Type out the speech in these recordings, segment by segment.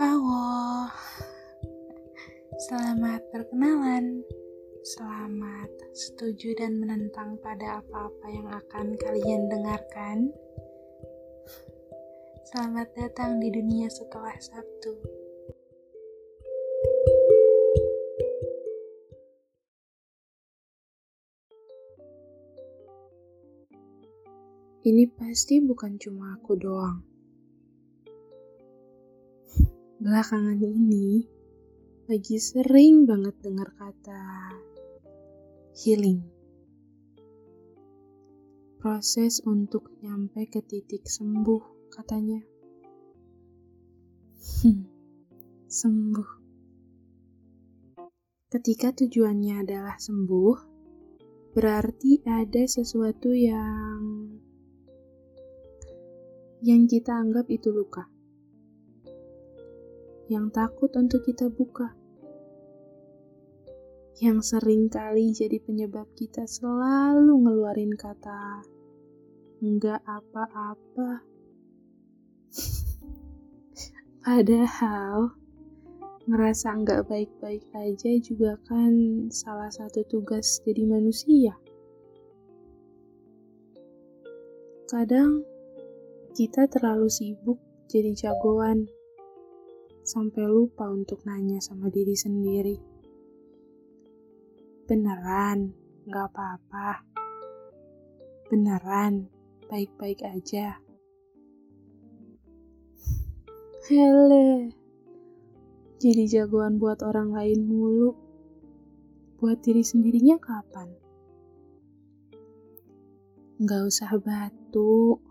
Halo, selamat perkenalan. Selamat setuju dan menentang pada apa-apa yang akan kalian dengarkan. Selamat datang di dunia setelah Sabtu. Ini pasti bukan cuma aku doang. Belakangan ini lagi sering banget dengar kata healing. Proses untuk nyampe ke titik sembuh katanya. Hmm, sembuh. Ketika tujuannya adalah sembuh, berarti ada sesuatu yang yang kita anggap itu luka. Yang takut untuk kita buka. Yang sering kali jadi penyebab kita selalu ngeluarin kata enggak apa-apa. Padahal ngerasa enggak baik-baik aja juga kan salah satu tugas jadi manusia. Kadang kita terlalu sibuk jadi jagoan, sampai lupa untuk nanya sama diri sendiri. Beneran, gak apa-apa. Beneran, baik-baik aja. Hele, jadi jagoan buat orang lain mulu. Buat diri sendirinya kapan? Gak usah batuk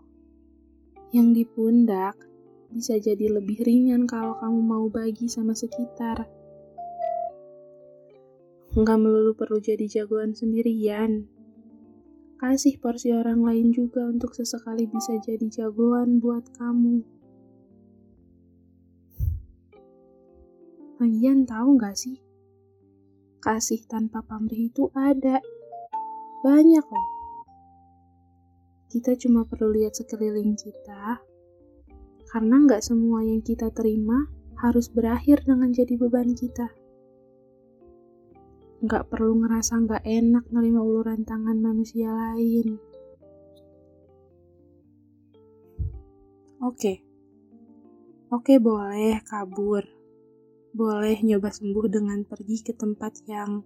yang di pundak bisa jadi lebih ringan kalau kamu mau bagi sama sekitar. Nggak melulu perlu jadi jagoan sendirian. Kasih porsi orang lain juga untuk sesekali bisa jadi jagoan buat kamu. Lagian tahu nggak sih? Kasih tanpa pamrih itu ada. Banyak loh kita cuma perlu lihat sekeliling kita, karena nggak semua yang kita terima harus berakhir dengan jadi beban kita. Nggak perlu ngerasa nggak enak nerima uluran tangan manusia lain. Oke, oke boleh kabur, boleh nyoba sembuh dengan pergi ke tempat yang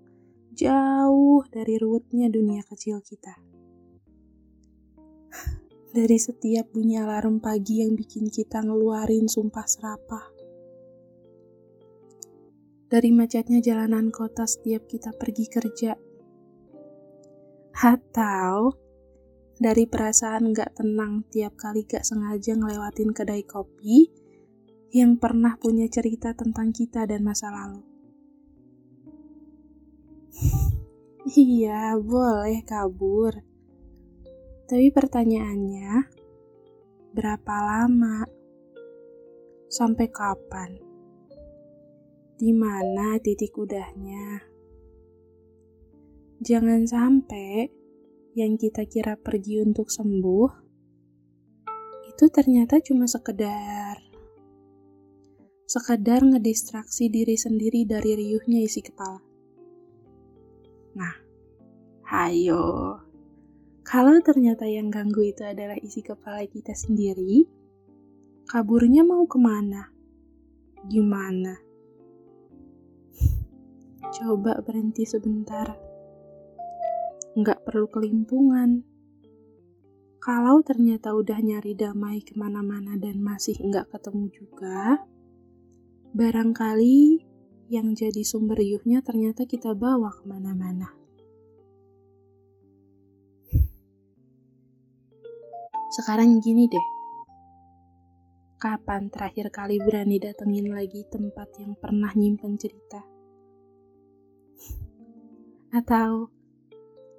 jauh dari ruwetnya dunia kecil kita dari setiap bunyi alarm pagi yang bikin kita ngeluarin sumpah serapah. Dari macetnya jalanan kota setiap kita pergi kerja. Atau dari perasaan gak tenang tiap kali gak sengaja ngelewatin kedai kopi yang pernah punya cerita tentang kita dan masa lalu. iya, boleh kabur tapi pertanyaannya, berapa lama? Sampai kapan? Di mana titik udahnya? Jangan sampai yang kita kira pergi untuk sembuh itu ternyata cuma sekedar sekedar ngedistraksi diri sendiri dari riuhnya isi kepala. Nah, hayo kalau ternyata yang ganggu itu adalah isi kepala kita sendiri, kaburnya mau ke mana? Gimana? Coba berhenti sebentar. Nggak perlu kelimpungan. Kalau ternyata udah nyari damai ke mana-mana dan masih nggak ketemu juga, barangkali yang jadi sumber riuhnya ternyata kita bawa ke mana-mana. Sekarang gini deh. Kapan terakhir kali berani datengin lagi tempat yang pernah nyimpen cerita? Atau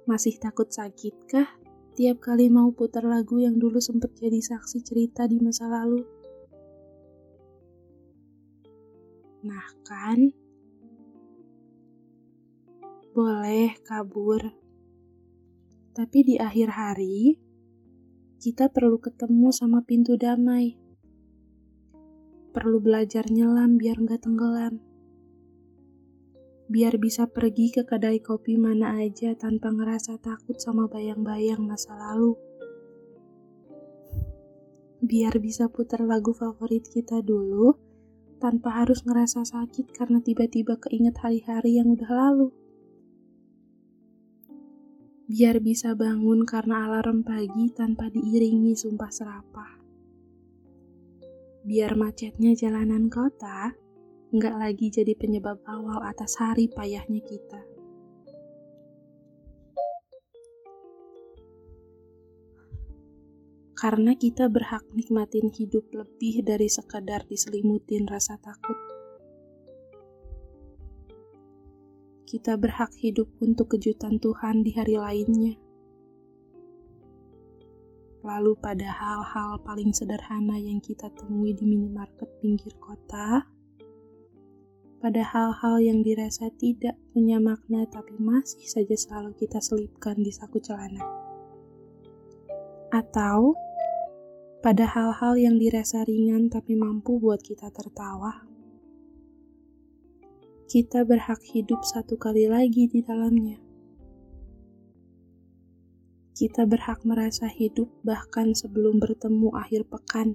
masih takut sakit kah tiap kali mau putar lagu yang dulu sempat jadi saksi cerita di masa lalu? Nah kan, boleh kabur. Tapi di akhir hari, kita perlu ketemu sama pintu damai. perlu belajar nyelam biar nggak tenggelam. Biar bisa pergi ke kedai kopi mana aja tanpa ngerasa takut sama bayang-bayang masa lalu. Biar bisa putar lagu favorit kita dulu, tanpa harus ngerasa sakit karena tiba-tiba keinget hari-hari yang udah lalu. Biar bisa bangun karena alarm pagi tanpa diiringi sumpah serapah biar macetnya jalanan kota nggak lagi jadi penyebab awal atas hari payahnya kita. Karena kita berhak nikmatin hidup lebih dari sekadar diselimutin rasa takut. Kita berhak hidup untuk kejutan Tuhan di hari lainnya lalu pada hal-hal paling sederhana yang kita temui di minimarket pinggir kota, pada hal-hal yang dirasa tidak punya makna tapi masih saja selalu kita selipkan di saku celana. Atau pada hal-hal yang dirasa ringan tapi mampu buat kita tertawa. Kita berhak hidup satu kali lagi di dalamnya. Kita berhak merasa hidup bahkan sebelum bertemu akhir pekan.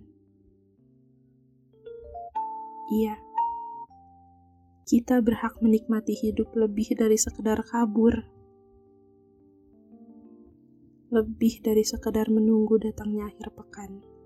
Iya, kita berhak menikmati hidup lebih dari sekedar kabur. Lebih dari sekedar menunggu datangnya akhir pekan.